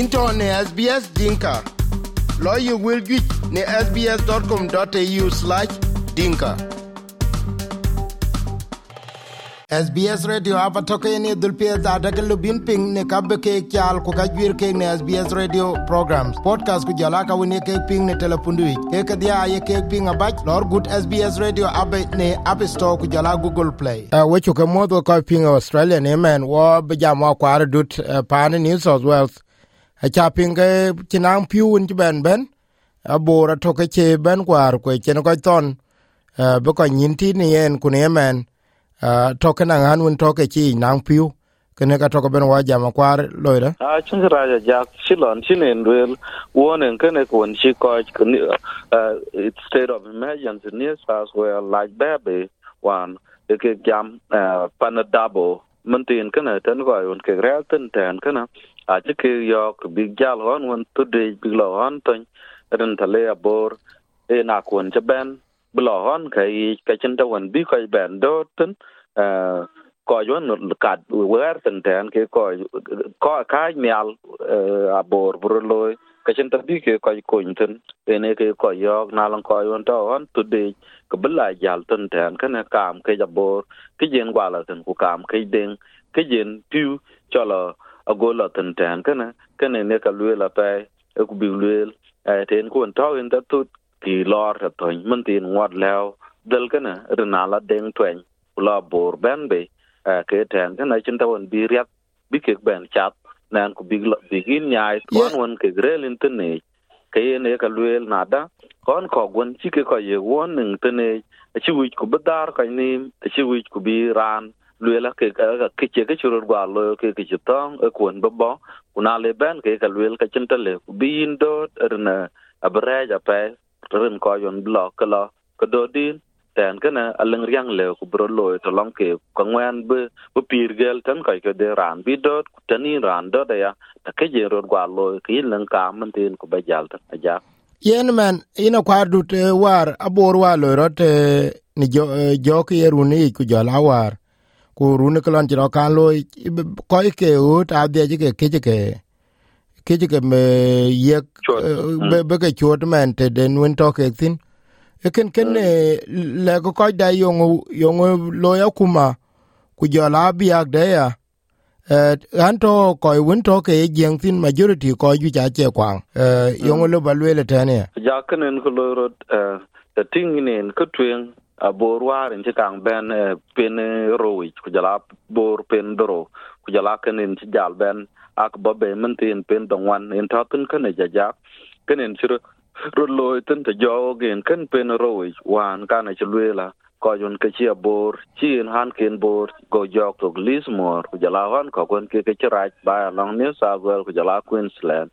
into ne SBS Dinka. Lawyer will get ne sbs.com.au slash dinka. SBS Radio apa toke ni dulpia da daga bin ping ne kabe ke kyal ku ka jwir ke ne SBS Radio programs. Podcast ku jala ka wini ke ping ne telepundu ke ke dia ye ke ping abaj lor good SBS Radio abe ne app store ku jala Google Play. Uh, we chu ke modo ka ping Australia ne men wo be jam wa kwar dut uh, pan New South Wales a cha ping ke tinang piun ben ben. Abora toke che ben kwar ko chen ko ton. Uh, be ko nyin ti ni en ku ne eh, to ke toke na un to ke chi nang piu. Kene ka to ko ben wa jama kwar loira a ah, chun ra ja ja silon chinen wel wonen kene kun chi ko uh, eh, state of emergency near as well like baby one ke jam uh, panadabo mentin kana ten ko un ke real ten ten kana a chi ke yo big jal hon won to big lo hon ton ren tale abor e na kun cha ben blo hon kai ka chen ta won bi ko ben do tin ko yon kat wer tin tan ke ko ko, ka nyal e, abor bro lo ka chen ta bi ke ko ko tan ene ke ko yo na lan ko yon to hon to ko bla jal tan tan kana kam ke abor ke jen gwala tin ku kam ke den ke jen piu chola agola tan tan kana kana ne ka lue la pe ku bi lue ten ku to in ta tut ki lor ta ton man tin ngot lew del kana rina la den twen la bor ben be ke ten kana chin ta won bi riat bi ke ben chat nan ku bi bi gin nyai kon won ke grelin tin ne ke ne ka lue na da kon ko gon chi ke ko ye won ning tin ne chi wi ku bedar ka ni chi wi ku bi ran lue la ke ka ke che ke churu gwa lo ke ke e bo kuna le ben ke ka lue ka chin ta le ku bi indo rna abre ja pe rin ko yon blok ka lo ka do din ten kana aleng riang ku bro lo to long ke ko ngwan be bu gel tan ko ke de ran bi do tani ran do da ya ta ke je ro gwa lo ke len ka man tin ku ba jal ta ja yen man ina kwar dut war abor wa lo rot ni jo jo ke runi ku jala war ku runi kolon jiro kan lo ko ke ut ta de ke ke ke ke ke me ye be be ke chot men te den win to ke tin ken ken le ko ko da yo yo lo ya kuma ku jo la bi ag de ya. An to ko win to ke jeng tin majority ko ju ja che kwang. Yong lo ba le te ne ja ken ko lo ro ta ting ne ko twen bor war in kang ben pen roi ku jala bor pen dro ku jala kenen ci jal ben ak ba be man tin pen dong wan in ta tin kan ja ja kenen ci ro lo tin ta jo gen kan pen roi wan kana ci luela ko yon ke ci bor ci in han ken bor go jok to lismore ku jala wan ko kon ke ke raj ba long new south wales ku jala queensland.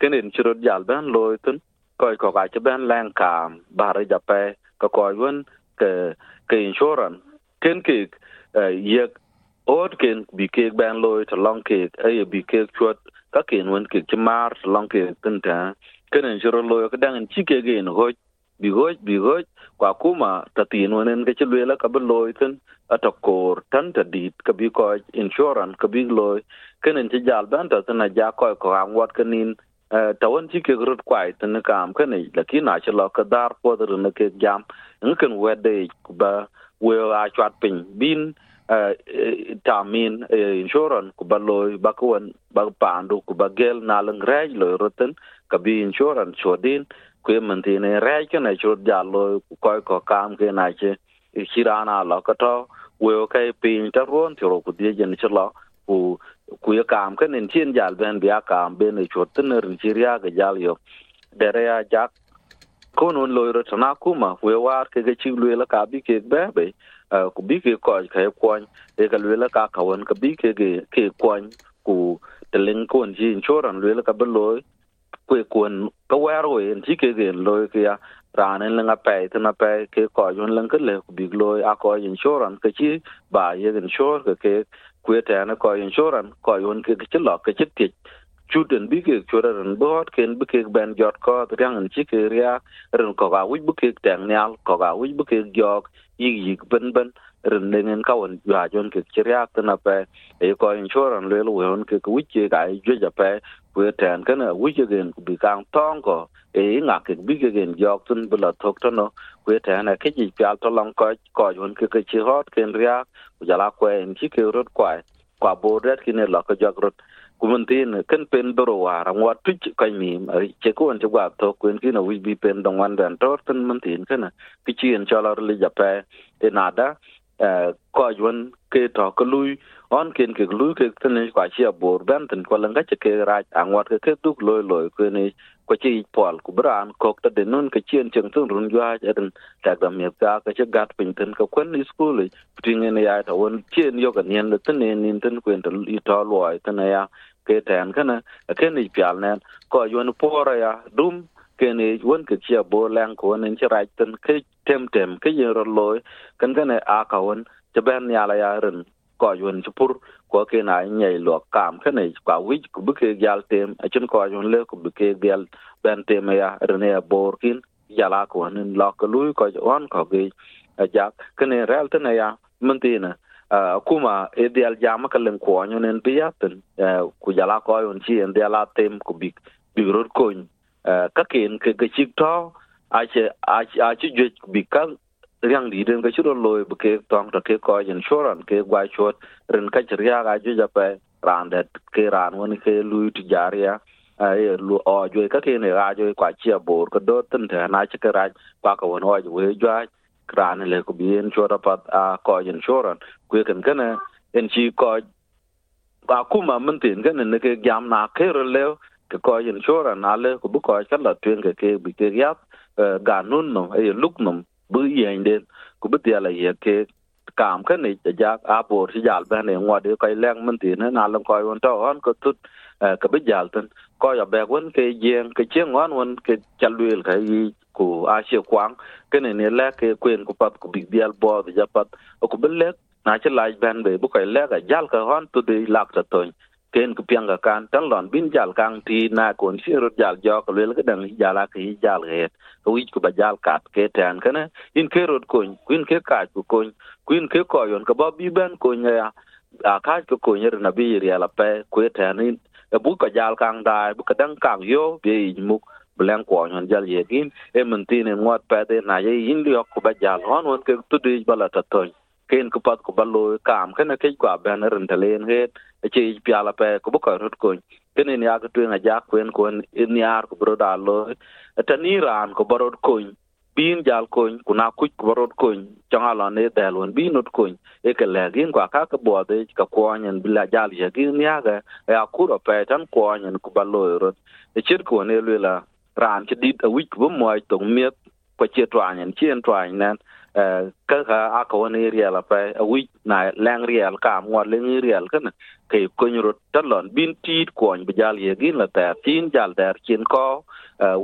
Kenen ci ro jal ben lo tin ko ko ga ci ben len kam bare ja pe ko ko yon ke ke insurance. Ken ke eh, ye ot ken bi ke ban loy to long ke ay eh, bi ke chot ka ken won ke chamar long ke tin ta. Ken insurance loy ka dang chi ke gen ho bi ho bi ho kwa kuma ta tin won ke chi là ka bi loy tin ata kor tan ta dit ka bi ko insurance ka bi loy. Ken en chi jal ban ta na ja ko ko ang wat kanin ta ti ke grut kwai tin kam ken ne lakini na chi lo ka dar ko der ne ke jam ngen wede ba we a chat pin bin tamin insurance ku ba loy ba ko ba pandu ku ba gel na lang rej lo roten ka bi insurance chodin ku men ti ne rej ke ne chod ja lo ku ko ko kam ke na che kirana lo ka to we ka pin ta ron ti ro ku die jen che lo ku ku ya kam ke nin chin jal ben bia kam ben e chod tin rin chiria ga jal yo. Dere ya jak ko non lo ro tana kuma we war ke ga chi lu la ka bi ke be be. Ku bi ke ko ka kwon e ka e lu la ka ka won ka bi ke ge, ke kwon ku te kon ko ji choran lu la ka be lo kwe kwon ka war we en ti ke ge lo ke ya ranen en la pe te na pe ke ko yon len ke le, ku bi lo a ko insurance ke chi ba ye insure ke ke ku te na ko insurance ko yon ke ke lo ke chi ti chuden bi ke chura ren bot ken bi ke ben jot ko yang en chi ke ria ren ko ga wi bi ke tang nyal ko ga wi bi ke jok yi yi ben ben ren nengen ka won ya jon ke chiria ta na pe e ko insurance le lu won ke ku chi ga e ju ja pe ku ten kana wi ge gen bi kang tong ko e nga ke bi ge gen jok tun bula thok to no ku ten e ke ji pya to long ko ko jon ke ke chi hot ken ria ku ja la ko en chi ke rot kwa kwa bo ret ki ne la ko jok rot. Ku mun tin ken pen do ro doro wara ngwa tuch ka mi e che ko an chwa to ku en ki no wi bi pen dong wan dan tor tun ten muntin kana ki chi en cha la li ja pe te nada ko yun ke to ko lui on ken ke lui ke ten kwa chi bor ban ten ko langa che ke ra angwat ke ke duk loy loy ko ni ko chi pol ku bran ko ta de nun ke chien cheng tun run jwa eden ta da mi ka ka che gat pin ten ko kwen ni school tin ne ya ta won chien yo ka nien le ten ne nin ten kwen ta li to loy ten ya ke ten kana ke ni pial nen ko yun pora ya dum ke ni won ke chia bo lang ko nen che rai ten ke tem tem ke yin ro loy kan kana a ka won che ben ya la ya ren ko yun chupur ko ke na nyai lo kam ke ni kwa wi ku bu ke gal tem a chen ko yun le ku bu ke gal ben tem ya ren ya bor kin ya la ko nen lo ko lui ko on ko ge ja ke ni rel ten ya mentina kuma ideal jama kalen ko nyo nen piaten ku jala ko yon chi en diala tem ku big big rod các kiện, cái cái chiếc đó, ai sẽ, ai ai chỉ duyệt bị các riêng đi đến cái chỗ lôi bị cái toàn là cái coi insurance cái quay chốt ren cái chỉ riang ai chơi phải ran đấy cái ran vẫn cái lui tự giải ya ai lu ở chỗ các cái này ra chơi quả chia bor cái đó tin thế na chỉ cái ra quả cái vẫn hoài chơi chơi ran này cũng biến chỗ đó phát à coi insurance cái cái cái này, anh chỉ coi và cũng mà mình tin cái này cái giám na cái rồi ke ko yin chora na le ko bu ko ka la tuen ke ke bi ke ya ga nun no e luk no bu yen de ku bu ya la ye ke kam kan ne ja a bo si jal ba ne ngwa de kai leng mun tin na lan ko yon to on ko tut ke bi jal tan ko ya be won ke yen ke chen wan won ke chalwel ka yi ku a she kwang ke ne ne la ke kwen ku pat ku bi dial bo ja pat ku be le na che lai ban be bu kai le ga jal ka hon tu de lak ta ton ken ku pianga kan tan lon bin jal kang ti na kon si ro jal jo ko le ga dang jala ke jal ge. Ku wi ku ba jal kat ke tan kana in ke ro kon kuin ke ka ku kon kuin ke ko yon ka ba bi ben ko nya a ka ku ko nya na bi ri ala pe, ku tan in bu ka jal kang dai, bu ka dang kang yo be mu blen ko yon jal ye gin e mun ti ne ngot pe de na ye in li ko ba jal hon, won ke tu di bala ta ton ken ko pat ko ballo kam ken ke kwa ben ren ta len het che pi ala pe ko ko rut ko ken ni ag ko tu nga ja kwen ko ni ar ko bro da lo ta ni ran ko barot ko bin jal ko kuna ku ko barot ko changa la ne del won bin not ko e ke le gin kwa ka ko bo de ka ko nyen bila jal ye gin ya ga ya ku ro pe tan ko nyen ko ballo rot e chir ko ne le la ran che dit a wik bu moy tong miet ko che twa nyen en twa nyen ka ka a ko ne pa a wik na lang riel ka mo lang riel kan ke ko nyro talon bin ti ko bi jal ye gin la ta tin jal der kin ko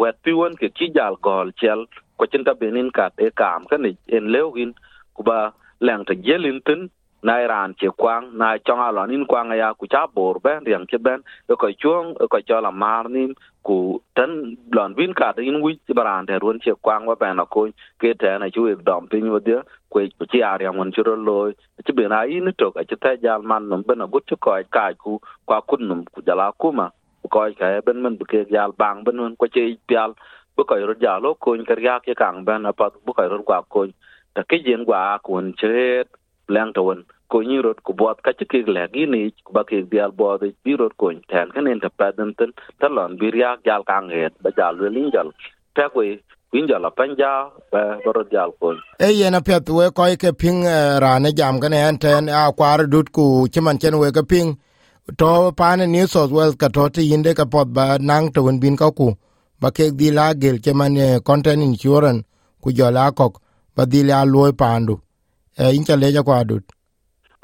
wet pi won ke ki jal gol chel ko chin ta benin ka te kam kan en lewin ku ba lang ta jelin tin na ran che kwang na chong a nin kwang ya ku cha bor ben riang che ben e ko chuong e ko cho la mar nin ku ten lon win ka in wi baran de run che kwang wa ben ko ke te na chu e dom pin wo de ku chi a riang mon chu ro lo chi be na in to ka che ta jal man num ben gut chu ko ka ku kwa kun num ku jala kuma ko ka ben men bu ke jal bang ben nun ko che pial. Bu ko ro jalo ko ker ya ke kang ben apa bu ko ro kwa ko ta ke jen gwa kun che leng to won ko ni rot ku bot ka ci le gi ni ba ke dial bo de bi rot ko ten kan en ta padan ten ta lon bi ria jal kang het ba jal le lin jal ta ko kin jal pan ja ba rot jal ko e ye na pet we ko ke ping rane jam kan en ten a kwar dut ku chiman chen we ke ping. To pane new south wales ka to ti inde ka pot ba nang to bin ka ku. Ba ke di la gel chiman content insurance ku jala kok ba di la loy pandu. e in cha leja kwa adut.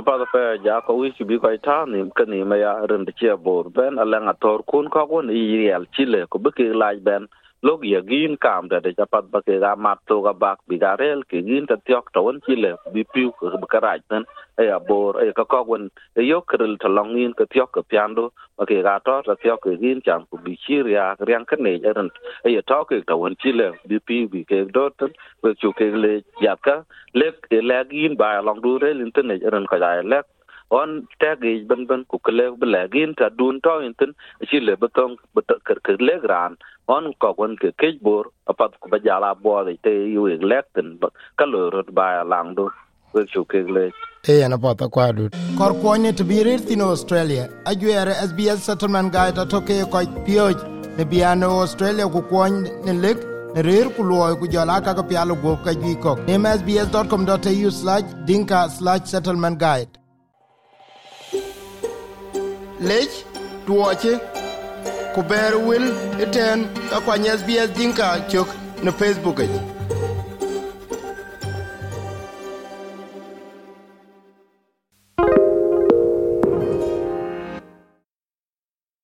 Pa da pa ja ko wi bi ko ta ni ka ni ma ya ren de che bor. Ben ala nga tor kun ko ko ni real chile ko be ke laj ben. Log ya gin kam da de pat ba ke ga mat to ga bak bi ga rel ke gin ta tyok to won chile bi piu ko be ka raj ben e ya bor e ka ko e yo kril to long in ka tyok ka piando ba ke ga to ta tyok ke gin chan ku bi chir ya riang ka ne ja e ye to ke ta won chile bi pi bi ke do tan we chu ke le ya ka le ke le gin ba long du re lin tan ne ren ka ya le on ta ge ben ben ku kle le gin ta dun to in tan chile ba tong ba ta ker ker le gran on ko kon ke ke bor apat ku ba ja la bo de te yu le lekten ka lo rot ba lang du ko chuke le e ya na pata kwa du kor ko ne to bi rit in australia. A jere sbs settlement guide to ke ko pio ne bi an e australia ku ko ne le ne rir ku lo ku jara ka ko pya lo go ka ji ko msbs.com.au/dinka/settlement guide. Lech tuoche ku ber wil iten ka kwa SBS Dinka chok na Facebook